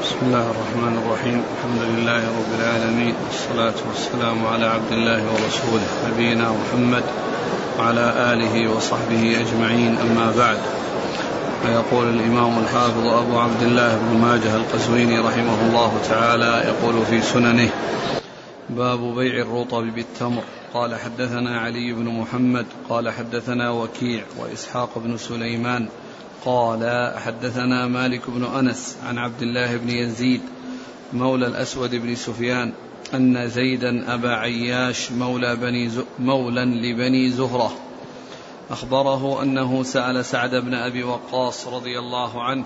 بسم الله الرحمن الرحيم. الحمد لله رب العالمين. والصلاة والسلام على عبد الله ورسوله نبينا محمد وعلى آله وصحبه أجمعين. أما بعد فيقول الإمام الحافظ أبو عبد الله بن ماجه القزويني رحمه الله تعالى يقول في سننه باب بيع الرطب بالتمر. قال حدثنا علي بن محمد قال حدثنا وكيع وإسحاق بن سليمان قال حدثنا مالك بن أنس عن عبد الله بن يزيد مولى الأسود بن سفيان أن زيدا أبا عياش مولى بني مولى لبني زهرة. أخبره أنه سأل سعد بن أبي وقاص رضي الله عنه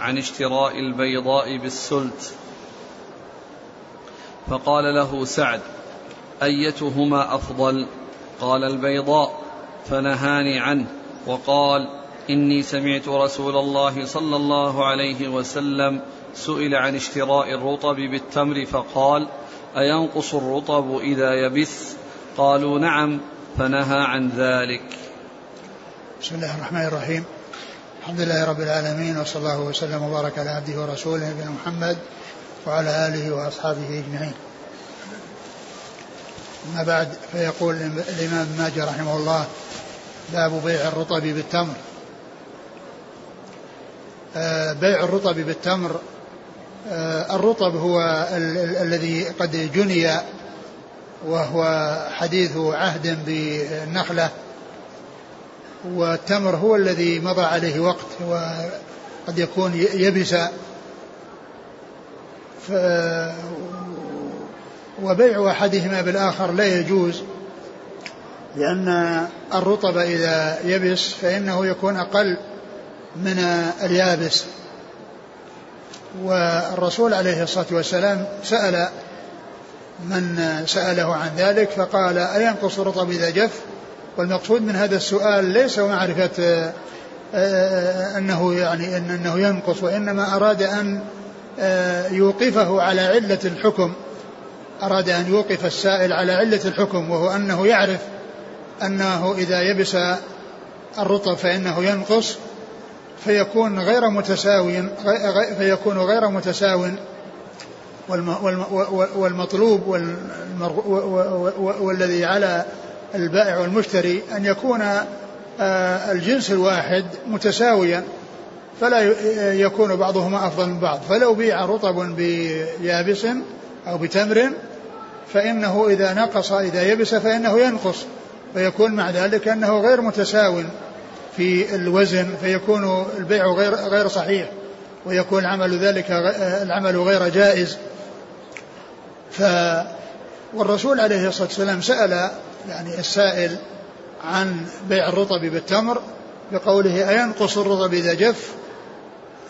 عن اشتراء البيضاء بالسلت. فقال له سعد أيتهما أفضل؟ قال البيضاء. فنهاني عنه وقال إني سمعت رسول الله صلى الله عليه وسلم سئل عن اشتراء الرطب بالتمر فقال أينقص الرطب إذا يبث؟ قالوا نعم فنهى عن ذلك. بسم الله الرحمن الرحيم. الحمد لله رب العالمين وصلى الله وسلم وبارك على عبده ورسوله نبينا محمد وعلى آله وأصحابه أجمعين. أما بعد فيقول الإمام ماجه رحمه الله باب بيع الرطب بالتمر. بيع الرطب بالتمر. آه، الرطب هو ال- ال- الذي قد جني وهو حديث عهد بالنخلة والتمر هو الذي مضى عليه وقت وقد يكون يبس. ف وبيع أحدهما بالآخر لا يجوز لأن الرطب إذا يبس فإنه يكون أقل. من اليابس. والرسول عليه الصلاة والسلام سأل من سأله عن ذلك فقال أينقص الرطب إذا جف؟ والمقصود من هذا السؤال ليس معرفة آه، أنه يعني أنه ينقص وإنما أراد أن آه، يوقفه على علة الحكم. أراد أن يوقف السائل على علة الحكم وهو أنه يعرف أنه إذا يبس الرطب فإنه ينقص. فيكون غير متساوي فيكون غير متساو والمطلوب والذي على البائع والمشتري أن يكون آه، الجنس الواحد متساويا فلا يكون بعضهما أفضل من بعض. فلو بيع رطب بيابس أو بتمر فإنه إذا نقص إذا يبس فإنه ينقص فيكون مع ذلك أنه غير متساو. في الوزن فيكون البيع غير غير صحيح ويكون العمل ذلك العمل غير جائز. ف والرسول عليه الصلاة والسلام سأل يعني السائل عن بيع الرطب بالتمر بقوله أينقص الرطب إذا جف؟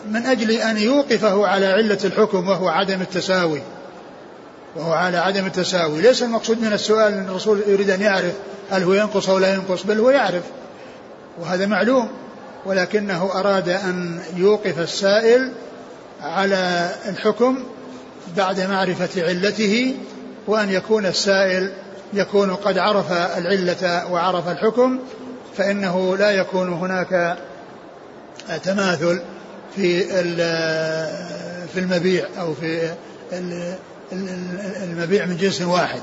من أجل أن يوقفه على علة الحكم وهو عدم التساوي. وهو على عدم التساوي. ليس المقصود من السؤال أن الرسول يريد أن يعرف هل هو ينقص أو لا ينقص بل هو يعرف. وهذا معلوم ولكنه أراد أن يوقف السائل على الحكم بعد معرفة علته وأن يكون السائل يكون قد عرف العلة وعرف الحكم فإنه لا يكون هناك تماثل في في المبيع أو في المبيع من جنس واحد.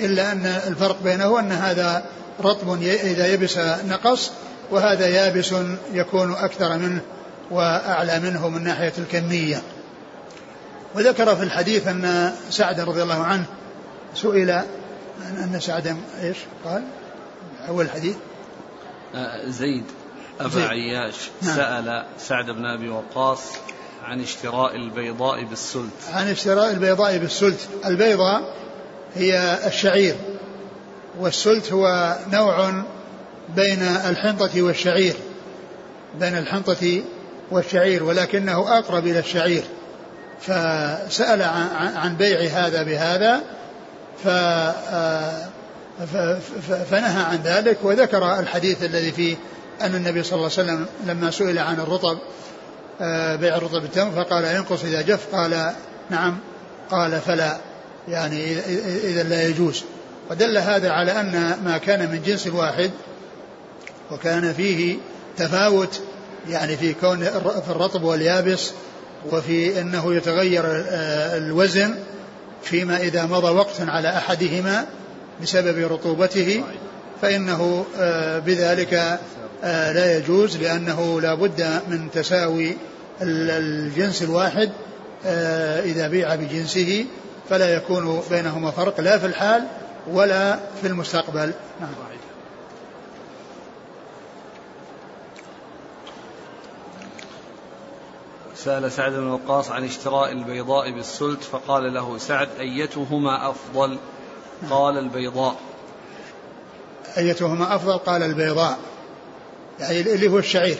إلا أن الفرق بينه أن هذا رطب إذا يبس نقص وهذا يابس يكون أكثر منه وأعلى منه من ناحية الكمية. وذكر في الحديث أن سعد رضي الله عنه سئل أن سعد إيش قال؟ أول الحديث آه، زيد أبا زيد. عياش نعم. سأل سعد بن أبي وقاص عن اشتراء البيضاء بالسلت. عن اشتراء البيضاء بالسلت. البيضاء هي الشعير والسلت هو نوع بين الحنطة والشعير بين الحنطة والشعير ولكنه أقرب إلى الشعير. فسأل عن بيع هذا بهذا فنهى عن ذلك وذكر الحديث الذي فيه أن النبي صلى الله عليه وسلم لما سئل عن الرطب بيع الرطب بالتمر فقال ينقص إذا جف قال نعم قال فلا يعني إذا لا يجوز. ودل هذا على أن ما كان من جنس واحد وكان فيه تفاوت يعني في كون في الرطب واليابس وفي أنه يتغير آه، الوزن فيما إذا مضى وقت على أحدهما بسبب رطوبته فإنه آه، بذلك آه، لا يجوز لأنه لا بد من تساوي الجنس الواحد إذا بيع بجنسه فلا يكون بينهما فرق لا في الحال ولا في المستقبل نعم. سأل سعد بن وقاص عن اشتراء البيضاء بالسلت فقال له سعد أيتهما أفضل؟ قال البيضاء. أيتهما أفضل؟ قال البيضاء. يعني اللي هو الشعير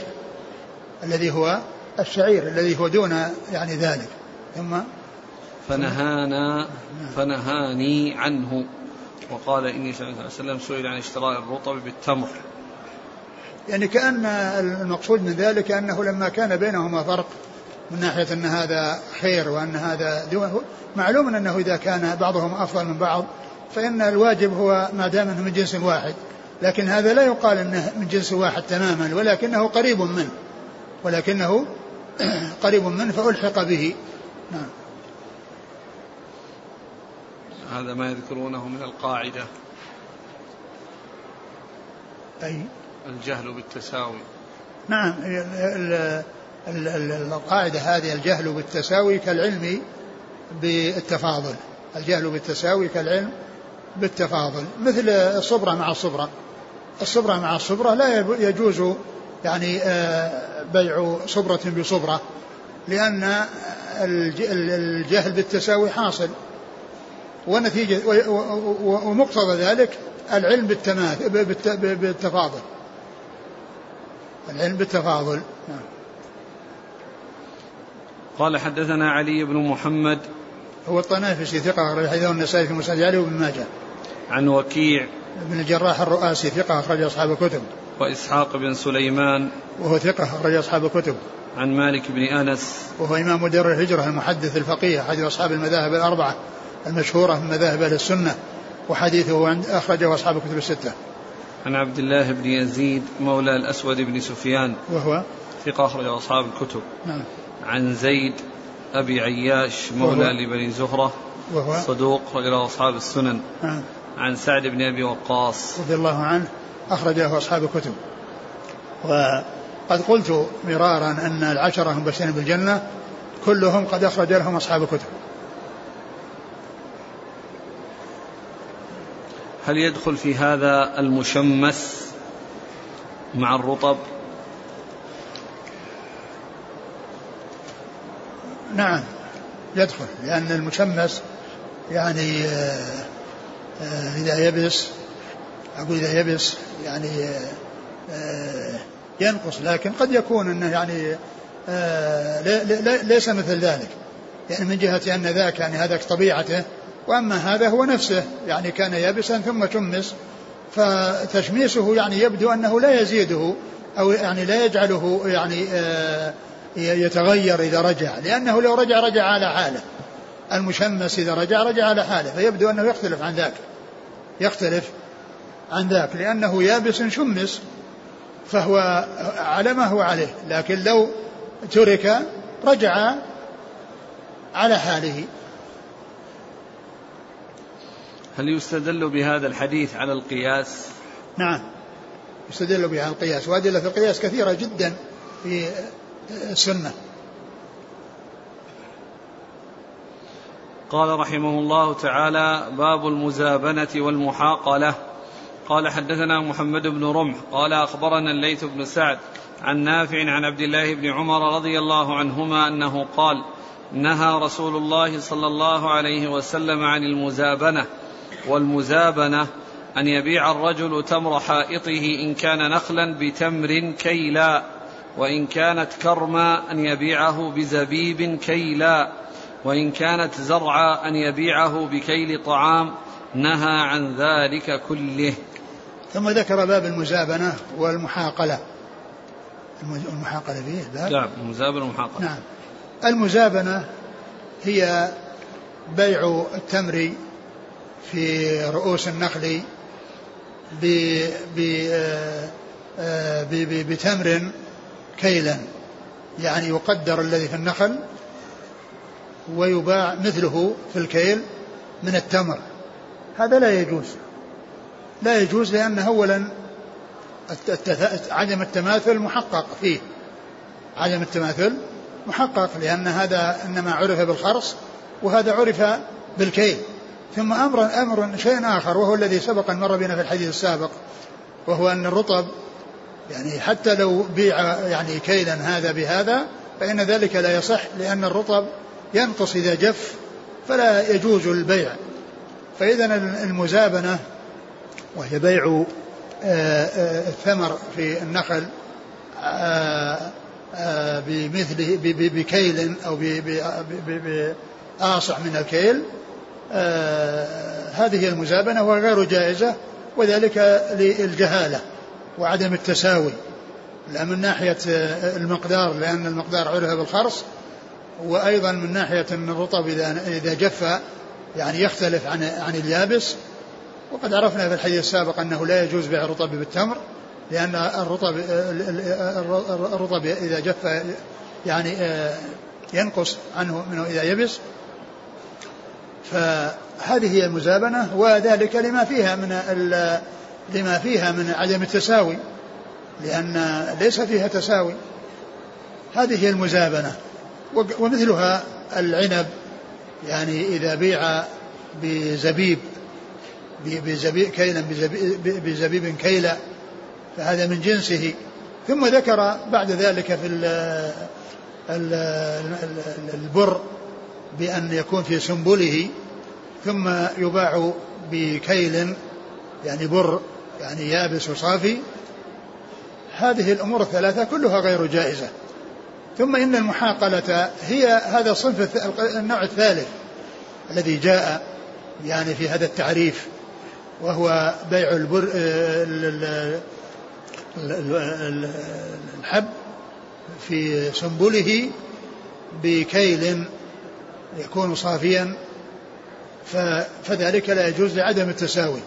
الذي هو الشعير الذي هو دون يعني ذلك. ثم فنهانا فنهاني عنه. وقال إني صلى الله عليه وسلم سئل عن اشتراء الرطب بالتمر. يعني كأن المقصود من ذلك أنه لما كان بينهما فرق. من ناحية أن هذا خير وأن هذا دون معلوم أنه إذا كان بعضهم أفضل من بعض فإن الواجب هو ما دام أنه من جنس واحد. لكن هذا لا يقال أنه من جنس واحد تماما ولكنه قريب منه. ولكنه قريب منه فألحق به. نعم. هذا ما يذكرونه من القاعدة. أي؟ الجهل بالتساوي. نعم القاعدة هذه الجهل بالتساوي كالعلم بالتفاضل. الجهل بالتساوي كالعلم بالتفاضل. مثل الصبرة مع الصبرة. الصبرة مع الصبرة لا يجوز يعني آه، بيع صبرة بصبرة لأن الجهل بالتساوي حاصل. ونتيجة ومقتضى ذلك العلم بالتفاضل. العلم بالتفاضل. نعم. قال حدثنا علي بن محمد هو الطنافسي ثقة أخرج حديثه النسائي في مسند علي وابن ماجه. عن وكيع بن الجراح الرؤاسي ثقة أخرج أصحاب الكتب. وإسحاق بن سليمان وهو ثقة أخرج أصحاب الكتب. عن مالك بن أنس وهو إمام دار الهجرة المحدث الفقيه أحد أصحاب المذاهب الأربعة المشهورة من مذاهب أهل السنة وحديثه عند أخرجه أصحاب الكتب الستة. عن عبد الله بن يزيد مولى الأسود بن سفيان وهو ثقة أخرج أصحاب الكتب. نعم. عن زيد أبي عياش مولى لبني زهرة وهو صدوق رجل أصحاب السنن. نعم. عن سعد بن أبي وقاص. رضي الله عنه أخرجه أصحاب الكتب. وقد قلت مرارا أن العشرة المبشرين بالجنة كلهم قد أخرج لهم أصحاب الكتب. هل يدخل في هذا المشمس مع الرطب؟ نعم. يدخل لأن المشمس يعني آه، آه، إذا يبس أقول إذا يبس يعني آه، ينقص لكن قد يكون أنه يعني ليس مثل ذلك. يعني من جهة أن ذاك يعني هذاك طبيعته وأما هذا هو نفسه يعني كان يابسا ثم شمس فتشميسه يعني يبدو أنه لا يزيده أو يعني لا يجعله يعني آه يتغير إذا رجع لأنه لو رجع رجع على حاله. المشمس إذا رجع رجع على حاله فيبدو أنه يختلف عن ذاك. يختلف عن ذاك لأنه يابس شمس فهو على ما هو عليه. لكن لو ترك رجع على حاله. هل يستدل بهذا الحديث على القياس؟ نعم. يستدل بهذا القياس. وأدلة القياس كثيرة جدا في السنة قال رحمه الله تعالى باب المزابنة والمحاقلة. قال حدثنا محمد بن رمح. قال أخبرنا الليث بن سعد عن نافع عن عبد الله بن عمر رضي الله عنهما أنه قال نهى رسول الله صلى الله عليه وسلم عن المزابنة والمزابنة أن يبيع الرجل تمر حائطه إن كان نخلا بتمر كيلا وإن كانت كرما أن يبيعه بزبيب كيلا وإن كانت زرعا أن يبيعه بكيل طعام نهى عن ذلك كله. ثم ذكر باب المزابنة والمحاقلة. المحاقلة فيه باب؟ نعم المزابنة والمحاقلة. نعم. المزابنة هي بيع التمر في رؤوس النخل آه، آه، بتمر كيلا يعني يقدر الذي في النخل ويباع مثله في الكيل من التمر. هذا لا يجوز. لا يجوز لأن أولا عدم التماثل محقق فيه. عدم التماثل محقق لأن هذا إنما عرف بالخرص وهذا عرف بالكيل. ثم أمر أمر شيء آخر وهو الذي سبق مر بنا في الحديث السابق وهو أن الرطب يعني حتى لو بيع يعني كيلا هذا بهذا فإن ذلك لا يصح لأن الرطب ينقص إذا جف فلا يجوز البيع. فإذا المزابنة وهي بيع آه، آه، الثمر في النخل آه، بمثله بكيل أو بآصع من الكيل هذه المزابنة وغير جائزة وذلك للجهالة. وعدم التساوي لا من ناحية المقدار لأن المقدار عرف بالخرص وأيضا من ناحية أن الرطب إذا إذا جف يعني يختلف عن عن اليابس. وقد عرفنا في الحديث السابق أنه لا يجوز بيع الرطب بالتمر لأن الرطب الرطب إذا جف يعني ينقص عنه منه إذا يبس. فهذه هي المزابنة وذلك لما فيها من لما فيها من عدم التساوي لأن ليس فيها تساوي. هذه هي المزابنة. ومثلها العنب يعني إذا بيع بزبيب بزبيب كيلا بزبيب, بزبيب كيلا فهذا من جنسه. ثم ذكر بعد ذلك في البر بأن يكون في سنبله ثم يباع بكيل يعني بر يعني يابس وصافي. هذه الأمور الثلاثة كلها غير جائزة. ثم إن المحاقلة هي هذا الصنف النوع الثالث الذي جاء يعني في هذا التعريف وهو بيع البر الحب في سنبله بكيل يكون صافيا فذلك لا يجوز لعدم التساوي.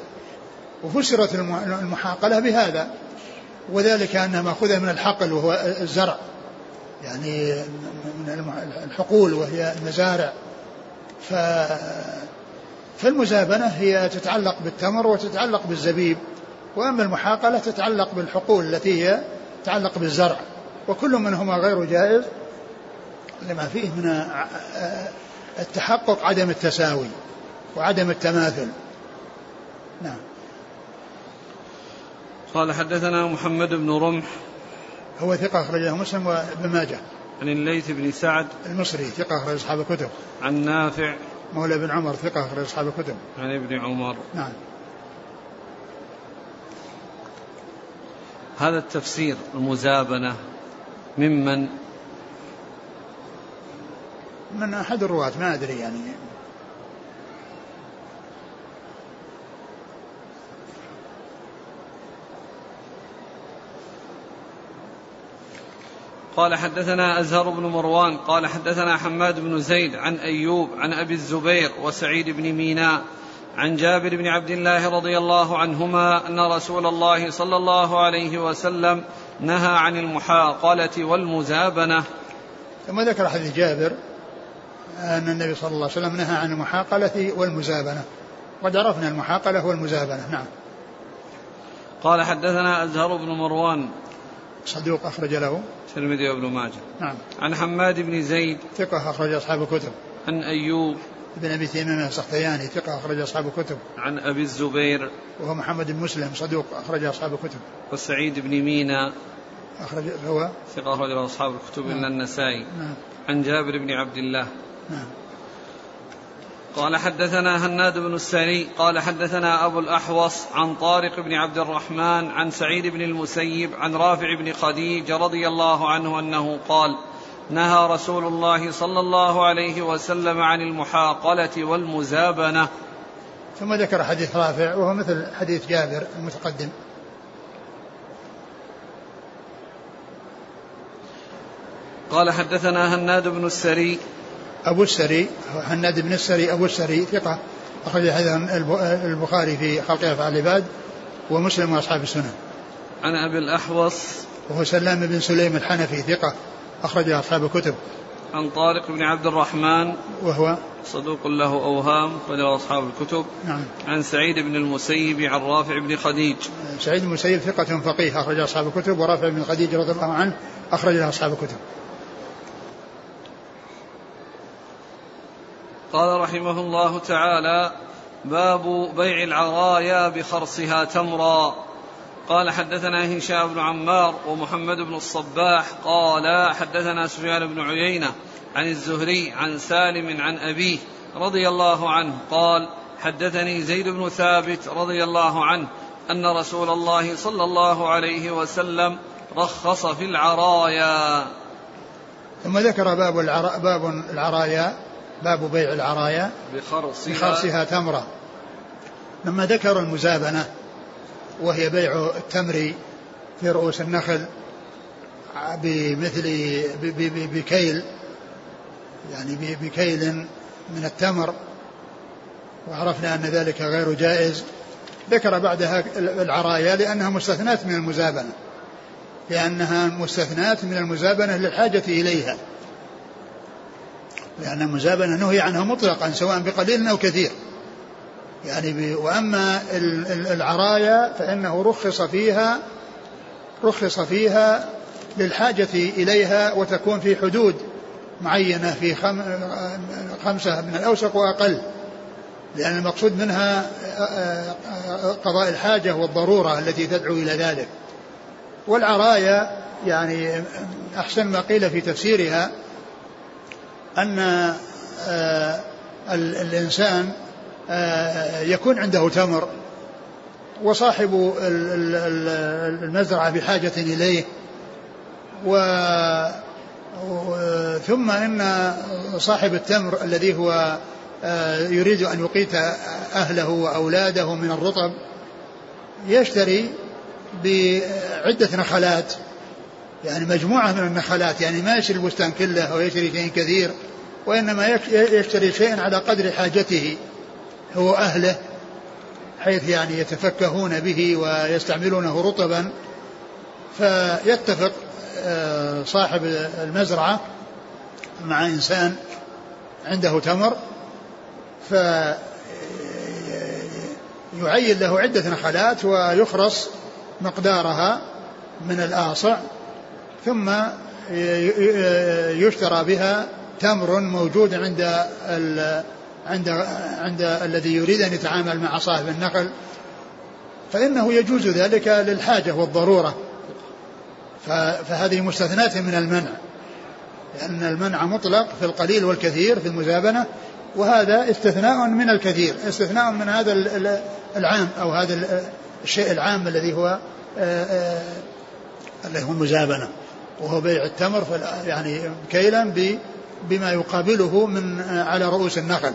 وفسرت المحاقلة بهذا وذلك أنها مأخوذة من الحقل وهو الزرع يعني من الحقول وهي المزارع. ف فالمزابنة هي تتعلق بالتمر وتتعلق بالزبيب وأما المحاقلة تتعلق بالحقول التي هي تتعلق بالزرع وكل منهما غير جائز لما فيه من التحقق عدم التساوي وعدم التماثل. نعم. قال حدثنا محمد بن رمح. هو ثقة أخرجه مسلم وابن ماجه. عن الليث بن سعد. المصري ثقة أخرج أصحاب الكتب. عن نافع. مولى بن عمر ثقة أخرج أصحاب الكتب. عن ابن عمر. نعم. هذا التفسير المزابنة ممن؟ من أحد الرواة ما أدري يعني. قال حدثنا أزهر بن مروان قال حدثنا حماد بن زيد عن أيوب عن أبي الزبير وسعيد بن ميناء عن جابر بن عبد الله رضي الله عنهما أن رسول الله صلى الله عليه وسلم نهى عن المحاقلة والمزابنة. ثم ذكر حديث جابر أن النبي صلى الله عليه وسلم نهى عن المحاقلة والمزابنة. قد عرفنا المحاقلة والمزابنة نعم. قال حدثنا أزهر بن مروان صدوق أخرج له. الترمذي وابن ماجه. نعم. عن حماد بن زيد. ثقة أخرج أصحاب الكتب. عن أيوب. بن أبي تيمية السختياني ثقة أخرج أصحاب الكتب. عن أبي الزبير. وهو محمد بن مسلم صدوق أخرج أصحاب الكتب. وسعيد بن مينا. أخرج هو؟ ثقة أخرج أصحاب الكتب نعم. إلا النسائي. نعم. عن جابر بن عبد الله. نعم. قال حدثنا هناد بن السري قال حدثنا أبو الأحوص عن طارق بن عبد الرحمن عن سعيد بن المسيب عن رافع بن خديج رضي الله عنه أنه قال نهى رسول الله صلى الله عليه وسلم عن المحاقلة والمزابنة. ثم ذكر حديث رافع وهو مثل حديث جابر المتقدم. قال حدثنا هناد بن السري أبو السري حناد بن السري أبو السري ثقة أخرج هذا البخاري في خلق أفعال العباد ومسلم وأصحاب السنن. عن أبي الأحوص. وهو سلام بن سليم الحنفي ثقة أخرج أصحاب الكتب. عن طارق بن عبد الرحمن. وهو؟ صدوق له أوهام أخرجه أصحاب الكتب. نعم. عن سعيد بن المسيب عن رافع بن خديج. سعيد بن المسيب ثقة فقيه أخرج أصحاب الكتب. ورافع بن خديج رضي الله عنه أخرج أصحاب الكتب. قال رحمه الله تعالى باب بيع العرايا بخرصها تمرا. قال حدثنا هشام بن عمار ومحمد بن الصباح قال حدثنا سفيان بن عيينة عن الزهري عن سالم عن أبيه رضي الله عنه قال حدثني زيد بن ثابت رضي الله عنه أن رسول الله صلى الله عليه وسلم رخص في العرايا. ثم ذكر باب العرا باب العرايا باب بيع العرايا بخرصها, بخرصها تمرة. لما ذكر المزابنة وهي بيع التمر في رؤوس النخل بمثل بكيل يعني بكيل من التمر وعرفنا أن ذلك غير جائز. ذكر بعدها العرايا لأنها مستثنات من المزابنة لأنها مستثنات من المزابنة للحاجة إليها. لأن المزابنة نهي عنها مطلقا سواء بقليل أو كثير. يعني وأما العرايا فإنه رخص فيها رخص فيها للحاجة إليها وتكون في حدود معينة في خمسة من الأوسق وأقل. لأن المقصود منها قضاء الحاجة والضرورة التي تدعو إلى ذلك. والعرايا يعني أحسن ما قيل في تفسيرها أن آه، الإنسان آه، يكون عنده تمر وصاحب المزرعة بحاجة إليه و ثم إن صاحب التمر الذي هو آه، يريد أن يقيت أهله وأولاده من الرطب يشتري بعدة نخلات. يعني مجموعة من النخلات يعني ما يشتري البستان كله أو يشتري شيء كثير وإنما يشتري شيئا على قدر حاجته هو أهله حيث يعني يتفكهون به ويستعملونه رطبا. فيتفق آه، صاحب المزرعة مع إنسان عنده تمر فيعين له عدة نخلات ويخرص مقدارها من الآصع. ثم يشترى بها تمر موجود عند عند عند الذي يريد أن يتعامل مع صاحب النخل فإنه يجوز ذلك للحاجة والضرورة. فهذه مستثناة من المنع لأن المنع مطلق في القليل والكثير في المزابنة وهذا استثناء من الكثير استثناء من هذا العام أو هذا الشيء العام الذي هو آه، آه، الذي هو المزابنة. وهو بيع التمر يعني كيلا بما يقابله من على رؤوس النخل.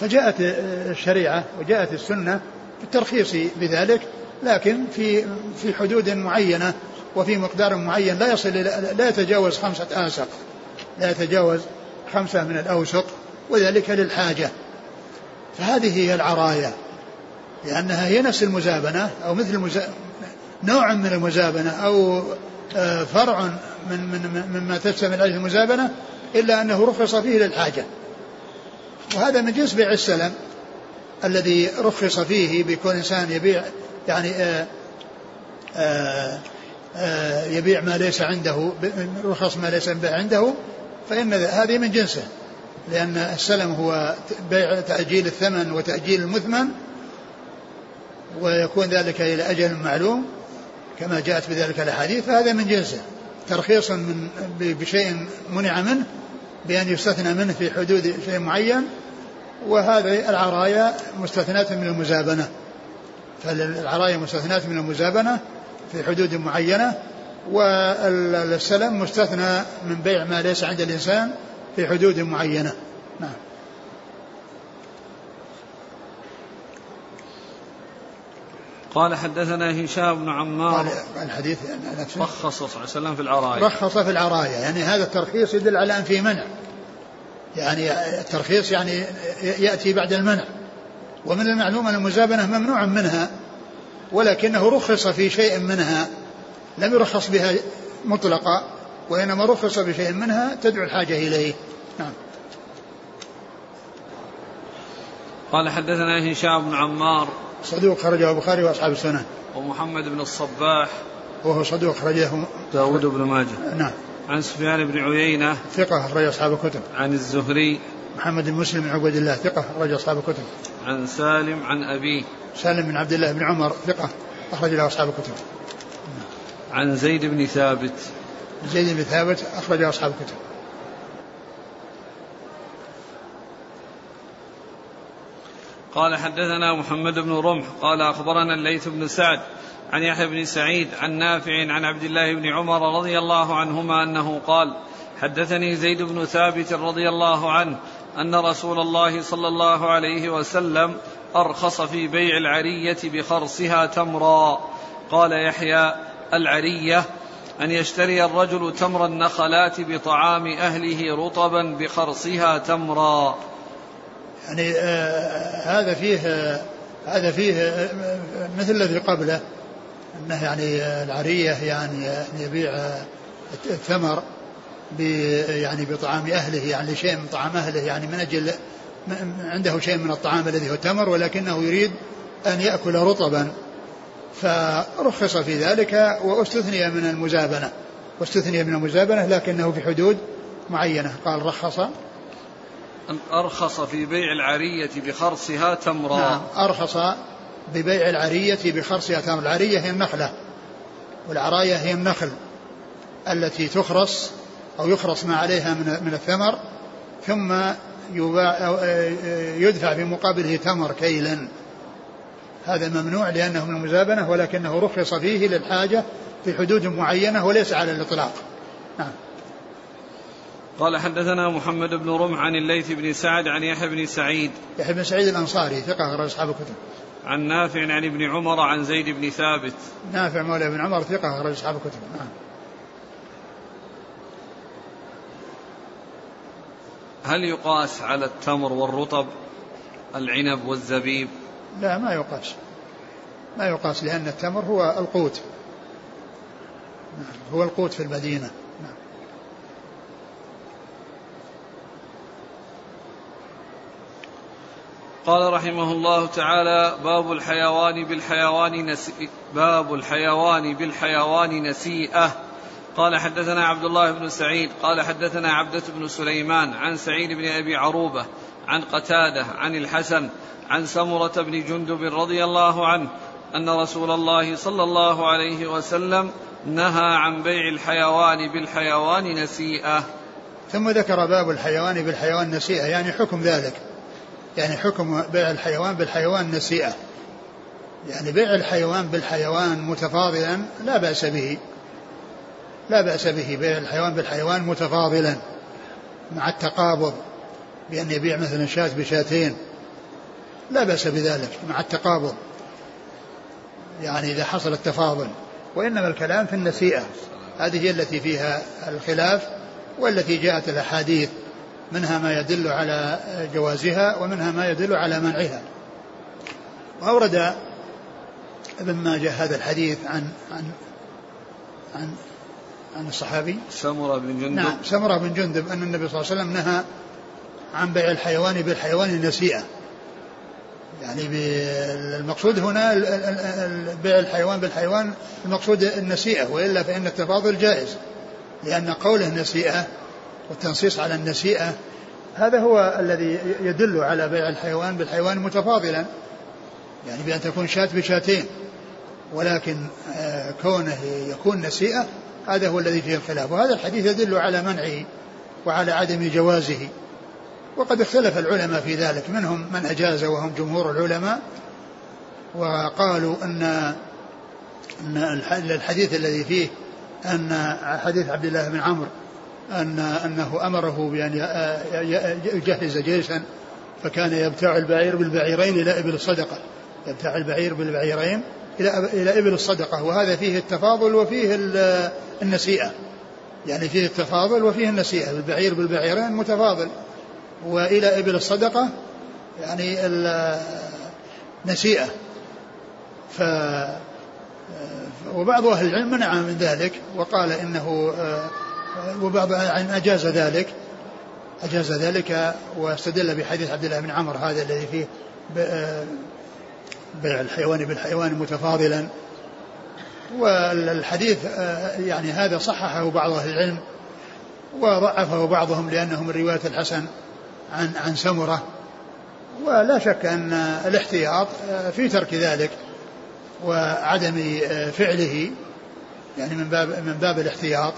فجاءت الشريعة وجاءت السنة بالترخيص بذلك لكن في في حدود معينة وفي مقدار معين لا يصل لا يتجاوز خمسة آسق لا يتجاوز خمسة من الأوسق وذلك للحاجة. فهذه هي العرايا لأنها هي نفس المزابنة أو مثل المزابنة نوع من المزابنة أو آه، فرع من من مما تشتمل عليه المزابنة إلا أنه رخص فيه للحاجة. وهذا من جنس بيع السلم الذي رخص فيه بكون إنسان يبيع يعني آآ آه، آآ آه، يبيع ما ليس عنده رخص ما ليس عنده فإن هذه من جنسه. لأن السلم هو بيع تأجيل الثمن وتأجيل المثمن ويكون ذلك إلى أجل معلوم. كما جاءت بذلك الأحاديث فهذا من جنسه. ترخيص من بشيء منع منه بأن يستثنى منه في حدود شيء معين وهذه العرايا مستثناة من المزابنة. فالعرايا مستثناة من المزابنة في حدود معينة والسلم مستثنى من بيع ما ليس عند الإنسان في حدود معينة. نعم. قال حدثنا هشام بن عمار. قال الحديث نفسه رخص صلى الله عليه وسلم في العرايا رخص في العرايا يعني هذا الترخيص يدل على أن في منع. يعني الترخيص يعني يأتي بعد المنع. ومن المعلوم أن المزابنة ممنوع منها ولكنه رخص في شيء منها. لم يرخص بها مطلقا وإنما رخص بشيء منها تدعو الحاجة إليه. نعم. قال حدثنا هشام بن عمار. صدوق خرجه البخاري وأصحاب السنن ومحمد بن الصباح. وهو صدوق خرجه داود بن ماجه. نعم. عن سفيان بن عيينة. ثقة أخرج أصحاب الكتب. عن الزهري. محمد بن مسلم بن عبد الله ثقة أخرج أصحاب الكتب. عن سالم عن أبيه. سالم بن عبد الله بن عمر ثقة أخرج له أصحاب الكتب. عن زيد بن ثابت. زيد بن ثابت أخرج أصحاب الكتب. قال حدثنا محمد بن رمح قال أخبرنا الليث بن سعد عن يحيى بن سعيد عن نافع عن عبد الله بن عمر رضي الله عنهما أنه قال حدثني زيد بن ثابت رضي الله عنه أن رسول الله صلى الله عليه وسلم أرخص في بيع العرية بخرصها تمرا. قال يحيى العرية أن يشتري الرجل تمر النخلات بطعام أهله رطبا بخرصها تمرا. يعني آه هذا فيه آه هذا فيه آه مثل الذي قبله أنه يعني العرية يعني يبيع الثمر يعني بطعام أهله يعني شيء من طعام أهله يعني من أجل عنده شيء من الطعام الذي هو التمر ولكنه يريد أن يأكل رطبا. فرخص في ذلك واستثني من المزابنة. واستثني من المزابنة لكنه في حدود معينة. قال رخص. أرخص في بيع العرية بخرصها تمرا. نعم أرخص ببيع العرية بخرصها تمر العرية هي النخلة والعراية هي النخل التي تخرص أو يخرص ما عليها من من الثمر ثم يباع يدفع في مقابله تمر كيلا. هذا ممنوع لأنه من المزابنة ولكنه رخص فيه للحاجة في حدود معينة وليس على الإطلاق. نعم. قال حدثنا محمد بن رمح عن الليث بن سعد عن يحيى بن سعيد. يحيى بن سعيد الأنصاري ثقة أخرج أصحاب الكتب. عن نافع عن ابن عمر عن زيد بن ثابت. نافع مولى بن عمر ثقة أخرج أصحاب الكتب. نعم هل يقاس على التمر والرطب العنب والزبيب؟ لا ما يقاس. ما يقاس لأن التمر هو القوت. هو القوت في المدينة. قال رحمه الله تعالى باب الحيوان بالحيوان نسي باب الحيوان بالحيوان نسيئة. قال حدثنا عبد الله بن سعيد قال حدثنا عبدة بن سليمان عن سعيد بن أبي عروبة عن قتادة عن الحسن عن سمرة بن جندب رضي الله عنه أن رسول الله صلى الله عليه وسلم نهى عن بيع الحيوان بالحيوان نسيئة. ثم ذكر باب الحيوان بالحيوان نسيئة يعني حكم ذلك. يعني حكم بيع الحيوان بالحيوان نسيئة. يعني بيع الحيوان بالحيوان متفاضلا لا بأس به. لا بأس به بيع الحيوان بالحيوان متفاضلا مع التقابض بأن يبيع مثلا شاة بشاتين. لا بأس بذلك مع التقابض. يعني إذا حصل التفاضل. وإنما الكلام في النسيئة. هذه هي التي فيها الخلاف والتي جاءت الأحاديث. منها ما يدل على جوازها ومنها ما يدل على منعها. وأورد ابن ماجه هذا الحديث عن عن عن عن الصحابي. سمرة بن جندب. نعم سمرة بن جندب أن النبي صلى الله عليه وسلم نهى عن بيع الحيوان بالحيوان النسيئة. يعني المقصود هنا بيع الحيوان بالحيوان المقصود النسيئة وإلا فإن التفاضل جائز لأن قوله نسيئة والتنصيص على النسيئة هذا هو الذي يدل على بيع الحيوان بالحيوان متفاضلا يعني بأن تكون شاة بشاتين ولكن كونه يكون نسيئة هذا هو الذي فيه الخلاف وهذا الحديث يدل على منعه وعلى عدم جوازه. وقد اختلف العلماء في ذلك منهم من أجاز وهم جمهور العلماء وقالوا أن أن الحديث الذي فيه أن حديث عبد الله بن عمرو أن أنه أمره بأن يجهز جيشا فكان يبتاع البعير بالبعيرين إلى إبل الصدقة. يبتاع البعير بالبعيرين إلى إلى إبل الصدقة وهذا فيه التفاضل وفيه النسيئة. يعني فيه التفاضل وفيه النسيئة. البعير بالبعيرين متفاضل. وإلى إبل الصدقة يعني النسيئة ف وبعض أهل العلم منع من ذلك وقال إنه وبعض أجاز ذلك أجاز ذلك واستدل بحديث عبد الله بن عمر هذا الذي فيه بيع الحيوان بالحيوان متفاضلا. والحديث يعني هذا صححه بعض أهل العلم وضعفه بعضهم لأنه من رواية الحسن عن عن سمرة. ولا شك أن الاحتياط في ترك ذلك وعدم فعله يعني من باب من باب الاحتياط.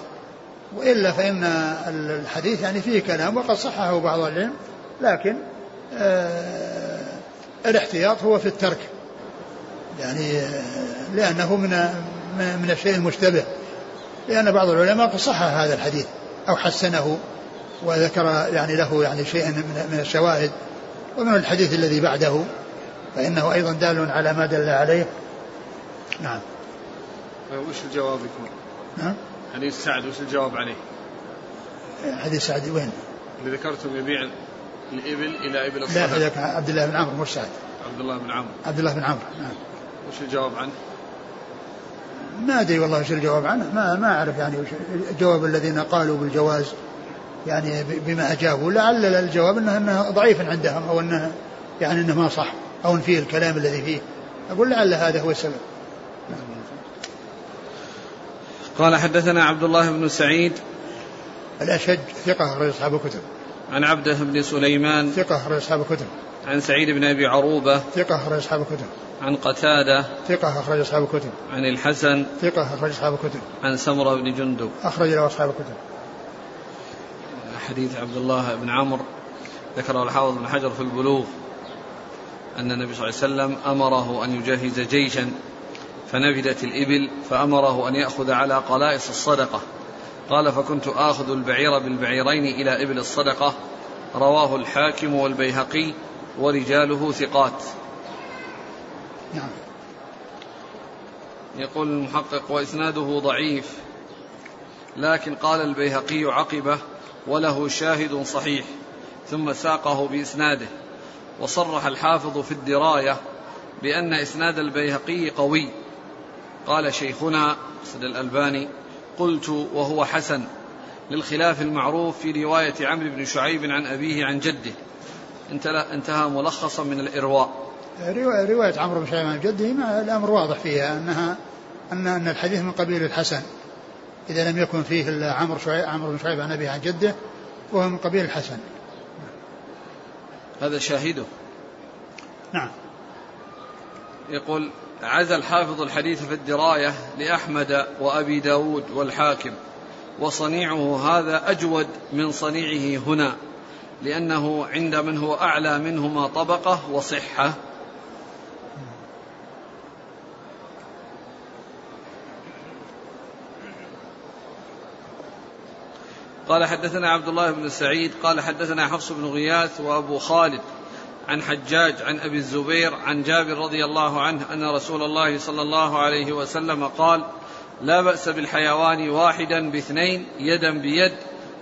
وإلا فإن الحديث يعني فيه كلام وقد صححه بعض العلم لكن آه الاحتياط هو في الترك. يعني آه لأنه من من الشيء المشتبه. لأن بعض العلماء قد صحح هذا الحديث أو حسنه وذكر يعني له يعني شيئا من الشواهد ومن الحديث الذي بعده فإنه أيضا دال على ما دل عليه. نعم. وش الجواب يكون؟ نعم حديث سعد وش الجواب عليه؟ حديث سعد وين؟ اللي ذكرتم يبيع الإبل إلى إبل الصدقة لا هذاك عبد الله بن عمرو مش سعد. عبد الله بن عمرو. عبد الله بن عمرو نعم. وش الجواب عنه؟ ما أدري والله وش الجواب عنه ما ما أعرف يعني وش الجواب الذين قالوا بالجواز يعني بما أجابوا لعل الجواب إنه إنه ضعيف عندهم أو إنه يعني إنه ما صح أو إن فيه الكلام الذي فيه. أقول لعل هذا هو السبب. قال حدثنا عبد الله بن سعيد الأشج ثقة أخرج أصحاب الكتب. عن عبده بن سليمان ثقة أخرج أصحاب الكتب. عن سعيد بن أبي عروبة ثقة أخرج أصحاب الكتب. عن قتادة ثقة أخرج أصحاب الكتب. عن الحسن ثقة أخرج أصحاب الكتب. عن سمرة بن جندب. أخرج له أصحاب الكتب. حديث عبد الله بن عمرو ذكره الحافظ بن حجر في البلوغ أن النبي صلى الله عليه وسلم أمره أن يجهز جيشا. فنفدت الإبل فأمره أن يأخذ على قلائص الصدقة. قال فكنت آخذ البعير بالبعيرين إلى إبل الصدقة. رواه الحاكم والبيهقي ورجاله ثقات. نعم. يقول المحقق وإسناده ضعيف لكن قال البيهقي عقبة وله شاهد صحيح ثم ساقه بإسناده وصرح الحافظ في الدراية بأن إسناد البيهقي قوي. قال شيخنا سد الألباني قلت وهو حسن للخلاف المعروف في رواية عمرو بن شعيب عن أبيه عن جده. انتهى ملخصا من الإرواء. رواية عمرو بن شعيب عن جده ما الأمر واضح فيها أنها أن أن الحديث من قبيل الحسن. إذا لم يكن فيه إلا عمرو شعيب عمرو بن شعيب عن أبيه عن جده وهو من قبيل الحسن. هذا شاهده. نعم. يقول عزى الحافظ الحديث في الدراية لأحمد وأبي داود والحاكم. وصنيعه هذا أجود من صنيعه هنا لأنه عند من هو أعلى منهما طبقة وصحة. قال حدثنا عبد الله بن سعيد قال حدثنا حفص بن غياث وأبو خالد عن حجاج عن أبي الزبير عن جابر رضي الله عنه أن رسول الله صلى الله عليه وسلم قال لا بأس بالحيوان واحدا باثنين يدا بيد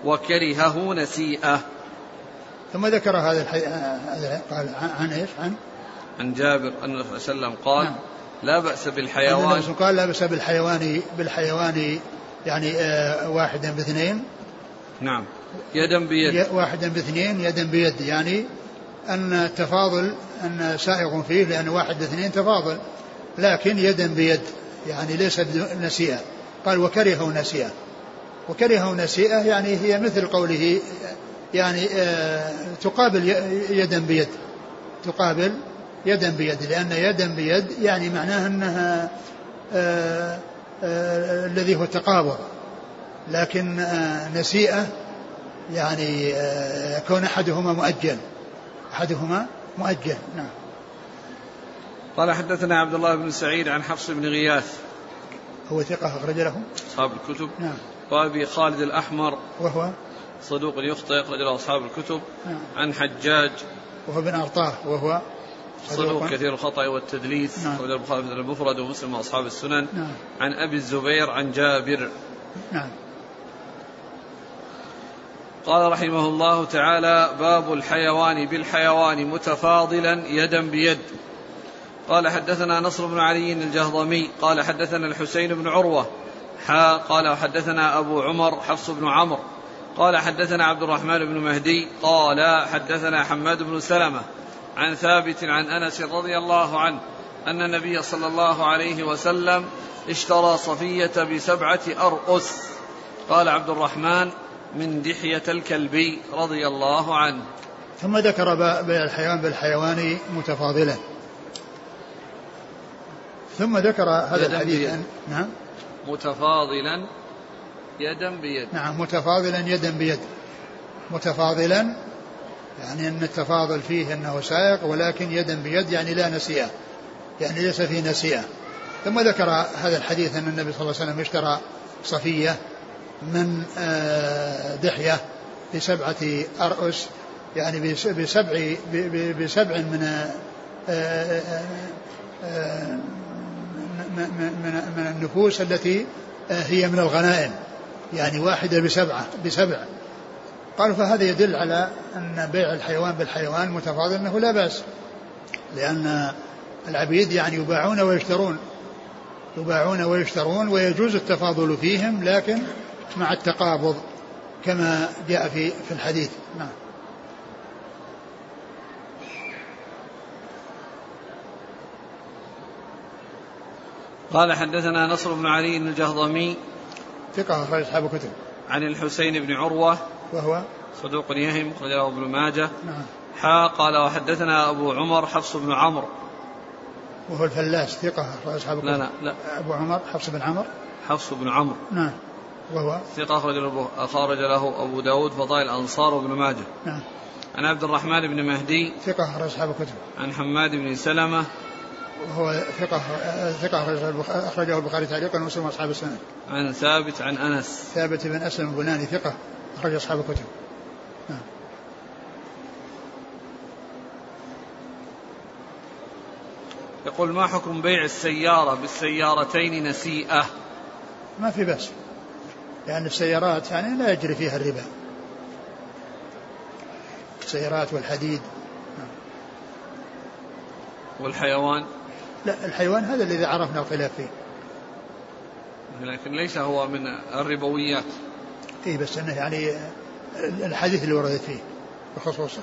وكرهه نسيئة. ثم ذكر هذا الحي... قال عن إيش؟ عن عن جابر أن صلى الله عليه وسلم قال نعم. لا بأس بالحيوان. قال لا بأس بالحيوان بالحيوان يعني آه واحدا باثنين. نعم. يدا بيد. واحدا باثنين يدا بيد يعني أن التفاضل أن سائغ فيه لأن واحد اثنين تفاضل لكن يدا بيد يعني ليست نسيئة قال وكرهه نسيئة. وكرهه نسيئة يعني هي مثل قوله يعني آه تقابل يدا بيد. تقابل يدا بيد لأن يدا بيد يعني معناها أنها آه آه الذي هو التقابض لكن نسيئة يعني كون أحدهما مؤجل. أحدهما مؤجل. نعم. قال حدثنا عبد الله بن سعيد عن حفص بن غياث. هو ثقة أخرج له؟ أصحاب الكتب. نعم. وأبي خالد الأحمر. وهو؟ صدوق يخطئ أخرج له أصحاب الكتب. نعم. عن حجاج. وهو بن أرطاه وهو صدوق. كثير الخطأ والتدليس. نعم. البخاري في المفرد ومسلم وأصحاب السنن. نعم. عن أبي الزبير عن جابر. نعم. قال رحمه الله تعالى باب الحيوان بالحيوان متفاضلا يدا بيد. قال حدثنا نصر بن علي الجهضمي قال حدثنا الحسين بن عروة حا قال وحدثنا أبو عمر حفص بن عمرو قال حدثنا عبد الرحمن بن مهدي قال حدثنا حماد بن سلمة عن ثابت عن أنس رضي الله عنه أن النبي صلى الله عليه وسلم اشترى صفية بسبعة أرؤس. قال عبد الرحمن من دحية الكلبي رضي الله عنه. ثم ذكر بيع الحيوان بالحيوان متفاضلا ثم ذكر هذا الحديث نعم. متفاضلا يدا بيد. نعم متفاضلا يدا بيد. متفاضلا يعني أن التفاضل فيه أنه سائق ولكن يدا بيد يعني لا نسيئة. يعني ليس فيه نسيئة. ثم ذكر هذا الحديث أن النبي صلى الله عليه وسلم اشترى صفية. من آه، دحية بسبعة أرؤس يعني بسبع بسبع من آه، آه، من من النفوس التي هي من الغنائم يعني واحدة بسبعة بسبع. قالوا فهذا يدل على أن بيع الحيوان بالحيوان متفاضل أنه لا بأس لأن العبيد يعني يباعون ويشترون يباعون ويشترون ويجوز التفاضل فيهم لكن مع التقابض كما جاء في في الحديث. نعم. قال حدثنا نصر بن علي الجهضمي ثقة أخرج أصحاب الكتب. عن الحسين بن عروة وهو؟ صدوق يهم أخرجه ابن ماجه. نعم. حا قال وحدثنا أبو عمر حفص بن عمرو. وهو الفلاس ثقة أخرج أصحاب الكتب. لا لا لا. أبو عمر حفص بن عمرو؟ حفص بن عمرو. نعم. وهو ثقة أخرج له أخرج له أبو داود فضائل الأنصار وابن ماجه نعم عن عبد الرحمن بن مهدي ثقة أخرج أصحاب الكتب عن حماد بن سلمة وهو ثقة ثقة أخرجه البخاري تعليقا ومسلم أصحاب السنة. عن ثابت عن أنس. ثابت بن أسلم البناني ثقة أخرج أصحاب الكتب. نعم. يقول ما حكم بيع السيارة بالسيارتين نسيئة؟ ما في بأس. لأن السيارات يعني لا يجري فيها الربا. السيارات والحديد. والحيوان؟ لا الحيوان هذا الذي عرفنا الخلاف فيه لكن ليس هو من الربويات اي بس إنه يعني الحديث اللي وردت فيه بخصوصه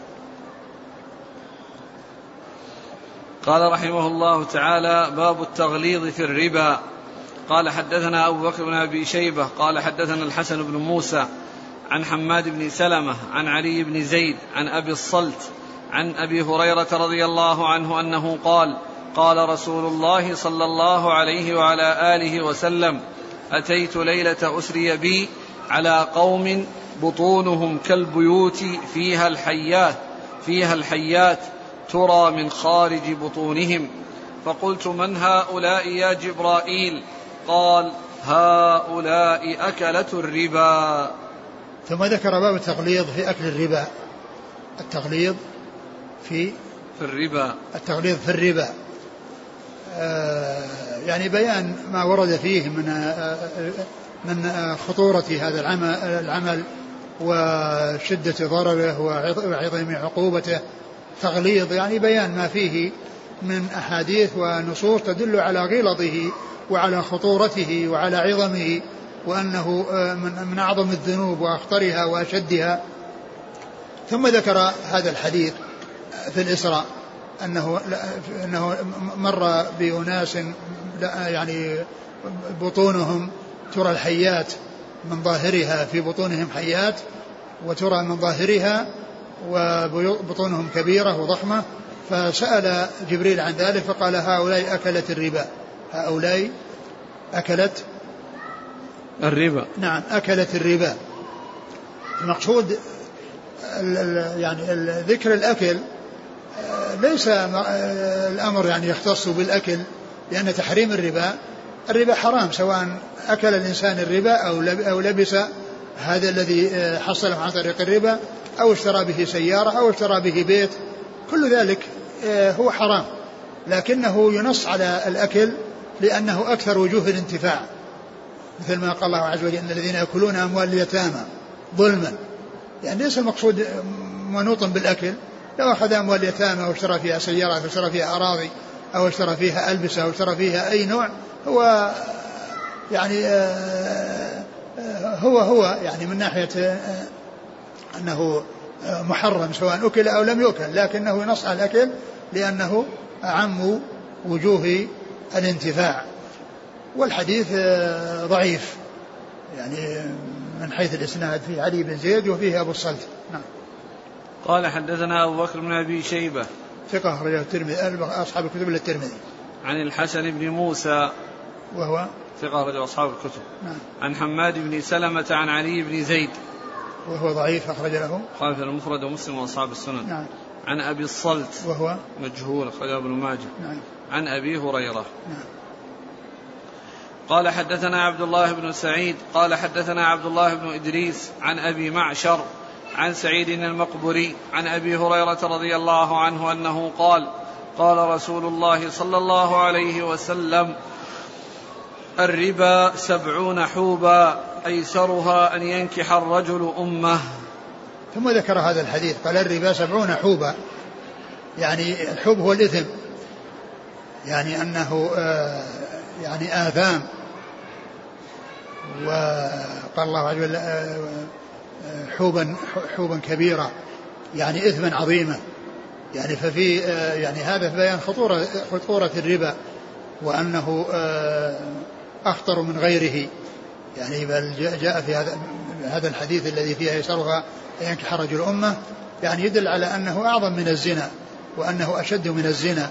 قال رحمه الله تعالى باب التغليظ في الربا قال حدثنا أبو بكر بن أبي شيبة قال حدثنا الحسن بن موسى عن حماد بن سلمة عن علي بن زيد عن أبي الصلت عن أبي هريرة رضي الله عنه أنه قال قال رسول الله صلى الله عليه وعلى آله وسلم أتيت ليلة أسري بي على قوم بطونهم كالبيوت فيها الحيات فيها الحيات ترى من خارج بطونهم. فقلت من هؤلاء يا جبرائيل؟ قال هؤلاء أكلة الربا. ثم ذكر باب التغليظ في أكل الربا. التغليظ في في الربا. التغليظ في الربا. آه، يعني بيان ما ورد فيه من آه، من خطورة هذا العمل, العمل وشدة ضرره وعظم عقوبته. تغليظ يعني بيان ما فيه من أحاديث ونصوص تدل على غلظه وعلى خطورته وعلى عظمه وأنه آه، من أعظم الذنوب وأخطرها وأشدها. ثم ذكر هذا الحديث في الإسراء أنه أنه مر بأناس يعني بطونهم ترى الحيات من ظاهرها في بطونهم حيات وترى من ظاهرها وبطونهم كبيرة وضخمة. فسأل جبريل عن ذلك فقال هؤلاء أكلت الربا. هؤلاء أكلت الربا. نعم أكلت الربا. المقصود يعني ذكر الأكل ليس الأمر يعني يختص بالأكل لأن تحريم الربا الربا حرام سواء أكل الإنسان الربا أو أو لبس هذا الذي حصل عن طريق الربا أو اشترى به سيارة أو اشترى به بيت كل ذلك آه، هو حرام. لكنه ينص على الأكل لأنه أكثر وجوه الانتفاع. مثل ما قال الله عز وجل إن الذين يأكلون أموال اليتامى ظلما. يعني ليس المقصود منوط بالأكل. لو أخذ أموال اليتامى واشترى فيها سيارة أو اشترى فيها أراضي أو اشترى فيها ألبسة أو اشترى فيها أي نوع هو يعني آه، آه، هو هو يعني من ناحية آه، أنه محرم سواء أكل أو لم يؤكل لكنه ينص على الأكل لأنه أعم وجوه الانتفاع والحديث ضعيف يعني من حيث الإسناد فيه علي بن زيد وفيه أبو الصلت. نعم. قال حدثنا أبو بكر بن أبي شيبة. ثقة أخرجه الترمذي أصحاب الكتب للترمذي عن الحسن بن موسى. وهو؟ ثقة أخرجه أصحاب الكتب. نعم. عن حماد بن سلمة عن علي بن زيد. وهو ضعيف أخرج له. قال في المفرد ومسلم وأصحاب السنن. نعم. عن أبي الصلت. وهو؟ مجهول أخرجه ابن ماجه. نعم. عن أبي هريرة. قال حدثنا عبد الله بن سعيد قال حدثنا عبد الله بن إدريس عن أبي معشر عن سعيد المقبري عن أبي هريرة رضي الله عنه أنه قال قال رسول الله صلى الله عليه وسلم الربا سبعون حوبا أيسرها أن ينكح الرجل أمه. ثم ذكر هذا الحديث قال الربا سبعون حوبا. يعني الحوب هو الإثم. يعني أنه آه يعني آثام وقال الله عز وجل آه، آه، حوبا حوبا كبيرة يعني إثما عظيما يعني ففي يعني هذا بيان خطورة خطورة الربا وأنه أخطر من غيره. يعني بل جاء في هذا هذا الحديث الذي فيه يسرها ينكح رجل أمة يعني يدل على أنه أعظم من الزنا وأنه أشد من الزنا.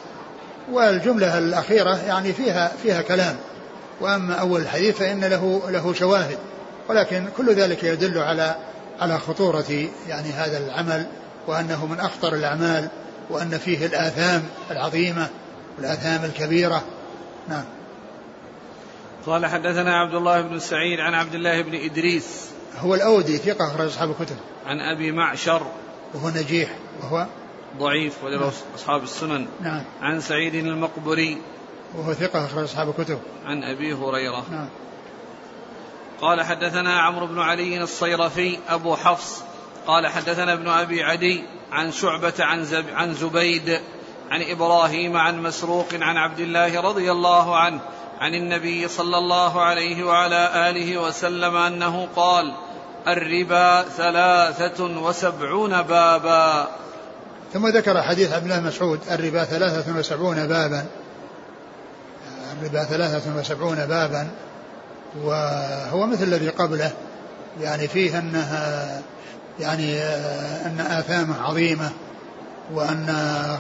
والجملة الأخيرة يعني فيها فيها كلام. وأما أول الحديث فإن له له شواهد. ولكن كل ذلك يدل على على خطورة يعني هذا العمل وأنه من أخطر الأعمال وأن فيه الآثام العظيمة والآثام الكبيرة. نعم. قال حدثنا عبد الله بن سعيد عن عبد الله بن إدريس. هو الأودي ثقة أخرج أصحاب الكتب. عن أبي معشر. وهو نجيح وهو ضعيف وله نعم. أصحاب السنن. نعم. عن سعيد المقبري. وهو ثقة أخرج أصحاب الكتب. عن أبي هريرة. نعم. قال حدثنا عمرو بن علي الصيرفي أبو حفص. قال حدثنا ابن أبي عدي عن شعبة عن, زب عن زبيد عن إبراهيم عن مسروق عن عبد الله رضي الله عنه عن النبي صلى الله عليه وعلى آله وسلم أنه قال الربا ثلاثة وسبعون بابا. ثم ذكر حديث عبد الله مسعود الربا ثلاثة وسبعون بابا. الربا ثلاثة وسبعون بابا. وهو مثل الذي قبله. يعني فيه أنها يعني أن آثامه عظيمة. وأن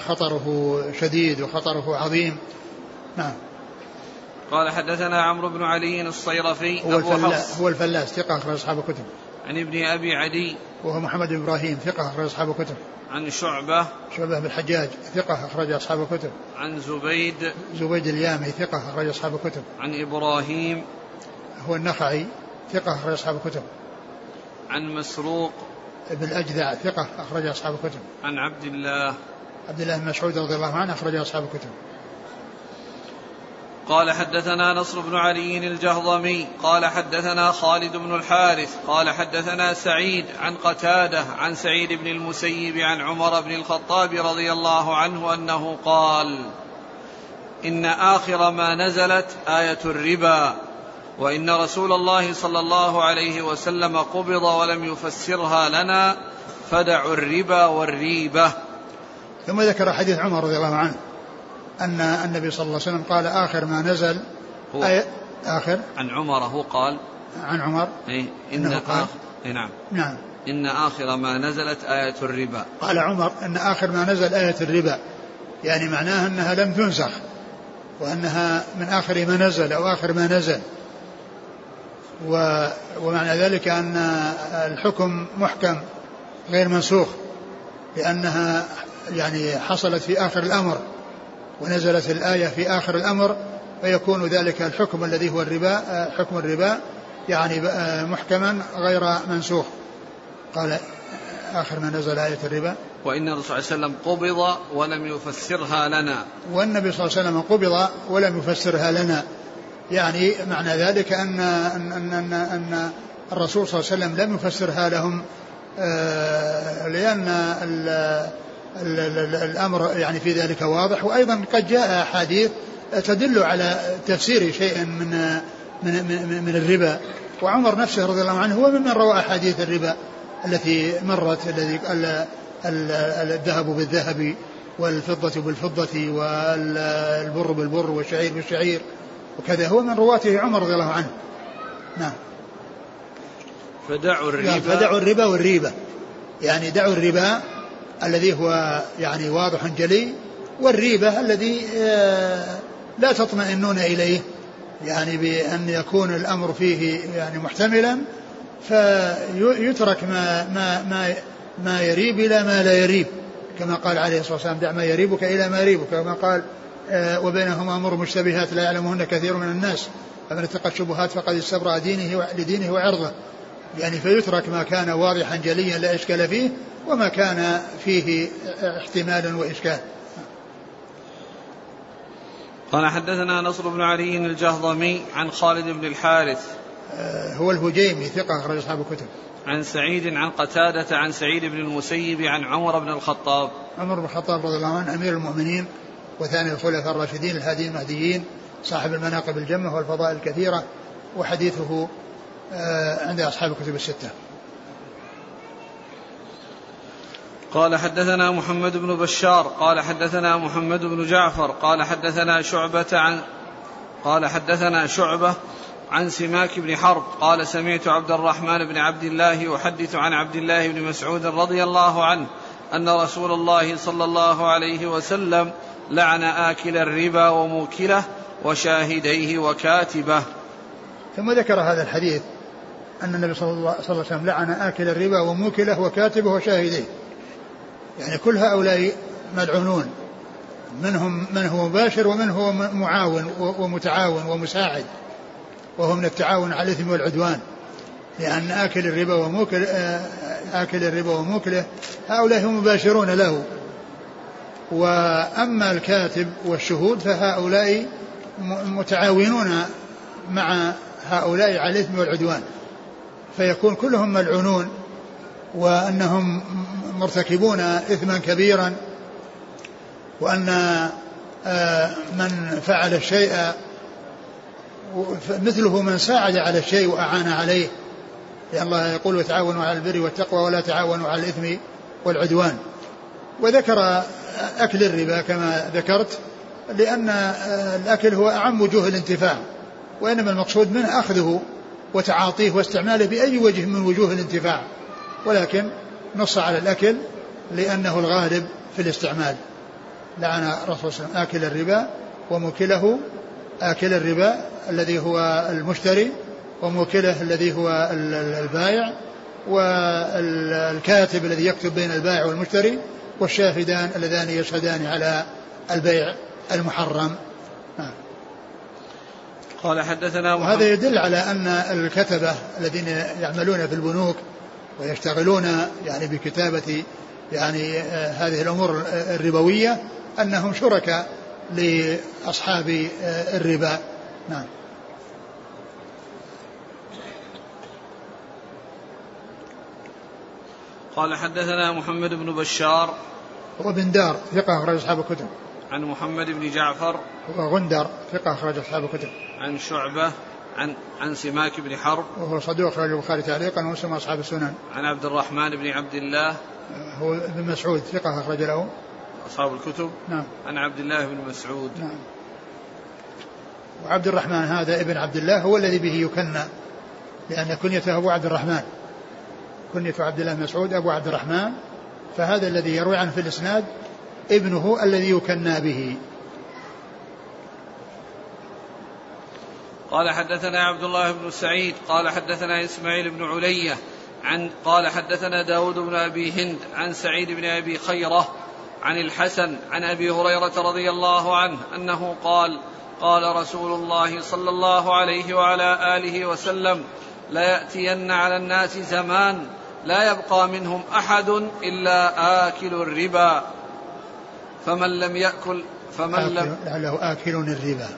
خطره شديد وخطره عظيم. نعم. قال حدثنا عمرو بن علي الصيرفي هو أبو الفلاس هو الفلاس ثقة أخرج أصحاب الكتب. عن ابن أبي عدي وهو محمد بن إبراهيم ثقة أخرج أصحاب الكتب. عن شعبة. شعبة بن الحجاج ثقة أخرج أصحاب الكتب. عن زبيد. زبيد اليامي ثقة أخرج أصحاب الكتب. عن إبراهيم. هو النخعي ثقة أخرج أصحاب الكتب. عن مسروق. ابن الأجدع ثقة أخرج أصحاب الكتب. عن عبد الله. عبد الله بن مسعود رضي الله عنه أخرج أصحاب الكتب. قال حدثنا نصر بن علي الجهضمي قال حدثنا خالد بن الحارث قال حدثنا سعيد عن قتادة عن سعيد بن المسيب عن عمر بن الخطاب رضي الله عنه أنه قال إن آخر ما نزلت آية الربا وإن رسول الله صلى الله عليه وسلم قبض ولم يفسرها لنا فدعوا الربا والريبة. ثم ذكر حديث عمر رضي الله عنه. أن النبي صلى الله عليه وسلم قال آخر ما نزل هو أي آخر؟ عن عمر هو قال. عن عمر. إيه إن قال آخر. إيه نعم. نعم. إن آخر ما نزلت آية الربا. قال عمر أن آخر ما نزل آية الربا. يعني معناها أنها لم تنسخ وأنها من آخر ما نزل أو آخر ما نزل. و ومعنى ذلك أن الحكم محكم غير منسوخ لأنها يعني حصلت في آخر الأمر. ونزلت الآية في آخر الأمر فيكون ذلك الحكم الذي هو الربا حكم الربا يعني محكما غير منسوخ. قال آخر ما نزل آية الربا. وإن الرسول صلى الله عليه وسلم قبض ولم يفسرها لنا. والنبي صلى الله عليه وسلم قبض ولم يفسرها لنا. يعني معنى ذلك أن أن أن, أن, أن الرسول صلى الله عليه وسلم لم يفسرها لهم آه، لأن الأمر يعني في ذلك واضح وأيضا قد جاء أحاديث تدل على تفسير شيء من من, من, من الربا. وعمر نفسه رضي الله عنه هو ممن روى أحاديث الربا التي مرت الذي الذهب بالذهب والفضة بالفضة والبر بالبر والشعير بالشعير وكذا. هو من رواته عمر رضي الله عنه. نعم. فدعوا الربا. فدعوا الربا والريبة. يعني دعوا الربا الذي هو يعني واضح جلي والريبة الذي آه، لا تطمئنون إليه يعني بأن يكون الأمر فيه يعني محتملا فيترك ما ما ما ما يريب إلى ما لا يريب كما قال عليه الصلاة والسلام دع ما يريبك إلى ما يريبك كما قال آه، وبينهما أمور مشتبهات لا يعلمهن كثير من الناس فمن اتقى الشبهات فقد استبرأ دينه لدينه وعرضه. يعني فيترك ما كان واضحا جليا لا إشكال فيه وما كان فيه احتمال وإشكال. قال حدثنا نصر بن علي الجهضمي عن خالد بن الحارث. آه، هو الهجيمي ثقة أخرج أصحاب الكتب. عن سعيد عن قتادة عن سعيد بن المسيب عن عمر بن الخطاب. عمر بن الخطاب رضي الله عنه أمير المؤمنين وثاني الخلفاء الراشدين الهادي المهديين صاحب المناقب الجمة والفضائل الكثيرة وحديثه آه، عند أصحاب الكتب الستة. قال حدثنا محمد بن بشار قال حدثنا محمد بن جعفر قال حدثنا شعبة عن قال حدثنا شعبة عن سماك بن حرب قال سمعت عبد الرحمن بن عبد الله يحدث عن عبد الله بن مسعود رضي الله عنه أن رسول الله صلى الله عليه وسلم لعن آكل الربا وموكله وشاهديه وكاتبه. ثم ذكر هذا الحديث أن النبي صلى الله عليه وسلم لعن آكل الربا وموكله وكاتبه وشاهديه. يعني كل هؤلاء ملعونون. منهم من هو مباشر ومن هو معاون ومتعاون ومساعد. وهو من التعاون على الإثم والعدوان. لأن آكل الربا وموكل آه، آكل الربا وموكله هؤلاء هم مباشرون له. وأما الكاتب والشهود فهؤلاء متعاونون مع هؤلاء على الإثم والعدوان. فيكون كلهم ملعونون. وأنهم مرتكبون إثما كبيرا وأن آه، من فعل الشيء مثله من ساعد على الشيء وأعان عليه. لأن الله يقول وتعاونوا على البر والتقوى ولا تعاونوا على الإثم والعدوان وذكر أكل الربا كما ذكرت لأن الأكل هو أعم وجوه الانتفاع وإنما المقصود منه أخذه وتعاطيه واستعماله بأي وجه من وجوه الانتفاع. ولكن نص على الأكل لأنه الغالب في الاستعمال لعن الرسول صلى الله عليه وسلم آكل الربا وموكله آكل الربا الذي هو المشتري وموكله الذي هو البائع والكاتب الذي يكتب بين البائع والمشتري والشاهدان اللذان يشهدان على البيع المحرم نعم. قال حدثنا وهذا يدل على أن الكتبة الذين يعملون في البنوك ويشتغلون يعني بكتابة يعني آه، هذه الأمور الربوية أنهم شركاء لأصحاب آه، الربا. نعم. قال حدثنا محمد بن بشار هو بن دار ثقة أخرج أصحاب الكتب. عن محمد بن جعفر هو غندر ثقة أخرج أصحاب الكتب. عن شعبة عن عن سماك بن حرب. وهو صدوق أخرج البخاري تعليقا ومسلم أصحاب السنن. عن عبد الرحمن بن عبد الله. هو ابن مسعود ثقة أخرج له. أصحاب الكتب. نعم. عن عبد الله بن مسعود. نعم. وعبد الرحمن هذا ابن عبد الله هو الذي به يكنى لأن كنيته أبو عبد الرحمن. كنية عبد الله مسعود أبو عبد الرحمن فهذا الذي يروي عنه في الإسناد ابنه الذي يكنى به. قال حدثنا عبد الله بن سعيد قال حدثنا إسماعيل بن علية عن قال حدثنا داود بن أبي هند عن سعيد بن أبي خيرة عن الحسن عن أبي هريرة رضي الله عنه أنه قال قال رسول الله صلى الله عليه وعلى آله وسلم ليأتين على الناس زمان لا يبقى منهم أحد إلا آكل الربا. فمن لم يأكل فمن لم لعله آكل الربا.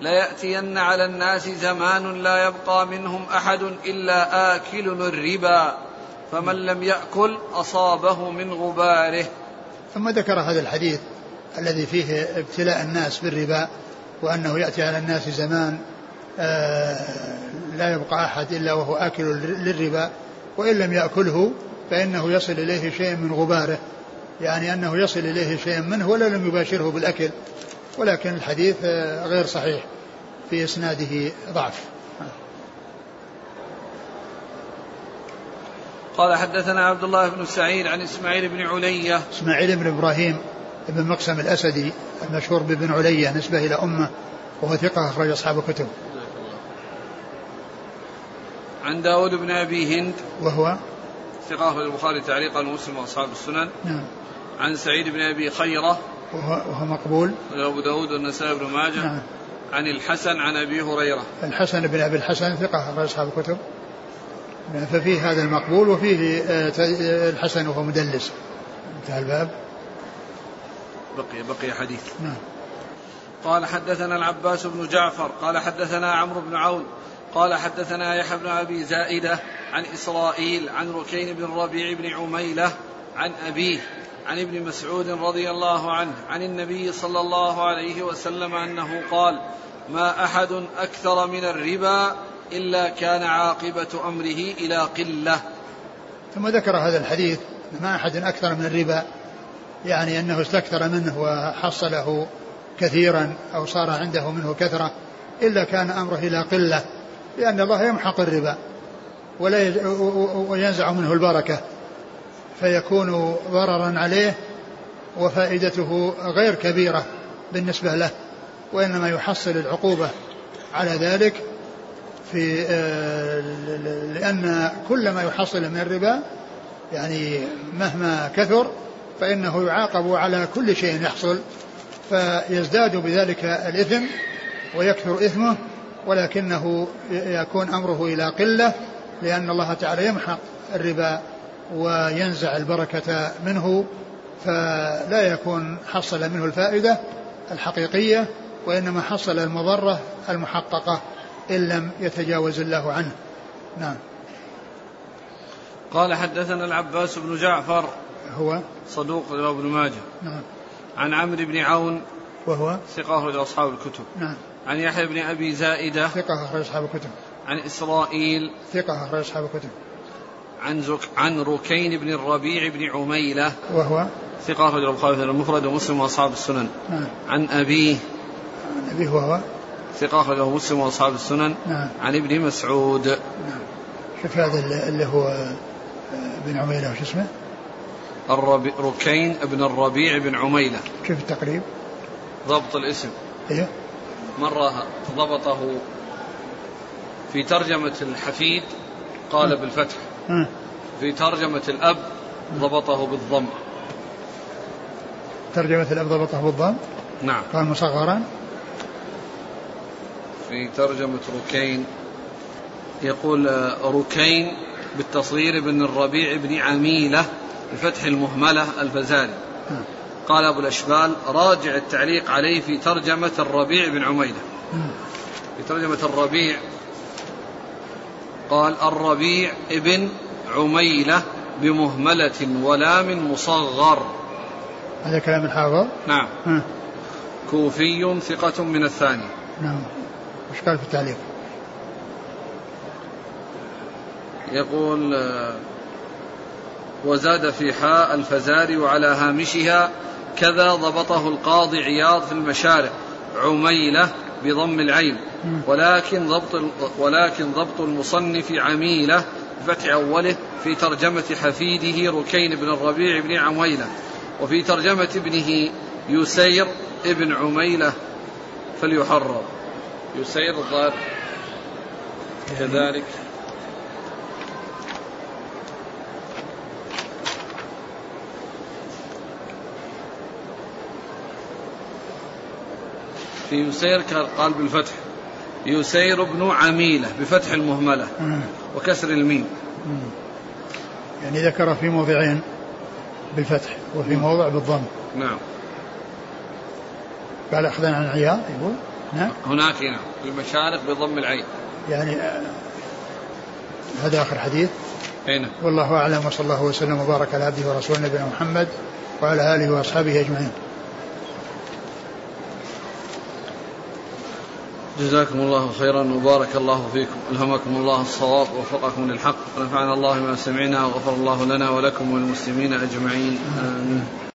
ليأتين على الناس زمان لا يبقى منهم أحد إلا آكل الربا فمن لم يأكل أصابه من غباره. ثم ذكر هذا الحديث الذي فيه ابتلاء الناس بالربا وأنه يأتي على الناس زمان آه، لا يبقى أحد إلا وهو آكل للربا وإن لم يأكله فإنه يصل إليه شيء من غباره. يعني أنه يصل إليه شيء منه ولا لم يباشره بالأكل. ولكن الحديث غير صحيح في إسناده ضعف. قال حدثنا عبد الله بن سعيد عن إسماعيل بن علية. إسماعيل بن إبراهيم بن مقسم الأسدي المشهور بابن علية نسبة إلى أمة وهو ثقة أخرج أصحاب الكتب. عن داود بن أبي هند. وهو ثقة البخاري تعليقا ومسلم وأصحاب السنن. نعم. عن سعيد بن أبي خيرة. وهو, مقبول. أبو داود والنسائي بن ماجه. نعم. عن الحسن عن أبي هريرة. الحسن بن أبي الحسن ثقة أخرج أصحاب الكتب. نعم، ففيه هذا المقبول وفيه آه، الحسن وهو مدلس. انتهى الباب. بقي بقي حديث. نعم. قال حدثنا العباس بن جعفر. قال حدثنا عمرو بن عون. قال حدثنا يحيى بن أبي زائدة عن إسرائيل عن ركين بن الربيع بن عميلة عن أبيه. عن ابن مسعود رضي الله عنه عن النبي صلى الله عليه وسلم أنه قال ما أحد أكثر من الربا إلا كان عاقبة أمره إلى قلة. ثم ذكر هذا الحديث ما أحد أكثر من الربا يعني أنه استكثر منه وحصله كثيرا أو صار عنده منه كثرة إلا كان أمره إلى قلة لأن الله يمحق الربا ولا وينزع منه البركة. فيكون ضررا عليه وفائدته غير كبيرة بالنسبة له وإنما يحصل العقوبة على ذلك في آه، لأن كل ما يحصل من الربا يعني مهما كثر فإنه يعاقب على كل شيء يحصل فيزداد بذلك الإثم ويكثر إثمه ولكنه يكون أمره إلى قلة لأن الله تعالى يمحق الربا وينزع البركة منه فلا يكون حصل منه الفائدة الحقيقية وإنما حصل المضرة المحققة إن لم يتجاوز الله عنه. نعم. قال حدثنا العباس بن جعفر هو؟ صدوق ابن ماجه. نعم. عن عمرو بن عون وهو؟ ثقة أخرج أصحاب الكتب. نعم. عن يحيى بن أبي زائدة ثقة أخرج أصحاب الكتب. عن إسرائيل. ثقة أخرج أصحاب الكتب. عن زك عن ركين بن الربيع بن عميلة. وهو؟ ثقة أخرج البخاري في المفرد ومسلم وأصحاب السنن. نعم. عن أبيه. عن أبيه وهو؟ ثقة أخرجه مسلم وأصحاب السنن. نعم. عن ابن مسعود. نعم. شوف هذا اللي هو آه، بن عميلة وش اسمه؟ الربي ركين بن الربيع بن عميلة. كيف التقريب؟ ضبط الاسم. إيه؟ مرة ضبطه في ترجمة الحفيد قال بالفتح. في ترجمة الأب ضبطه بالضم. ترجمة الأب ضبطه بالضم؟ نعم. قال مصغرا. في ترجمة ركين يقول آه، ركين بالتصغير بن الربيع بن عميلة بفتح المهملة الفزاري. قال أبو الأشبال راجع التعليق عليه في ترجمة الربيع بن عميلة. في ترجمة الربيع قال الربيع ابن عميلة بمهملة ولام مصغر. هذا كلام الحافظ؟ نعم. ها. كوفي ثقة من الثاني. نعم. وش قال في التعليق؟ يقول آه، وزاد في حاء الفزاري وعلى هامشها كذا ضبطه القاضي عياض في المشارع. عميلة بضم العين. ولكن ضبط ولكن ضبط المصنف عميلة بفتح أوله في ترجمة حفيده ركين بن الربيع بن عميلة. وفي ترجمة ابنه يسير ابن عميلة فليحرر. يسير الظاهر كذلك. في يسير قال بالفتح. يسير بن عميلة بفتح المهملة وكسر الميم. يعني ذكر في موضعين بالفتح وفي موضع بالضم. نعم. قال أخذا عن عياض يقول؟ نعم. هناك نعم. المشارق بضم العين. يعني آه، هذا آخر حديث. هنا نعم. والله أعلم وصلى الله وسلم وبارك على عبده ورسوله نبينا محمد وعلى آله وأصحابه أجمعين. جزاكم الله خيرا وبارك الله فيكم. ألهمكم الله الصواب ووفقكم للحق. ونفعنا الله ما سمعنا وغفر الله لنا ولكم وللمسلمين أجمعين. آمين.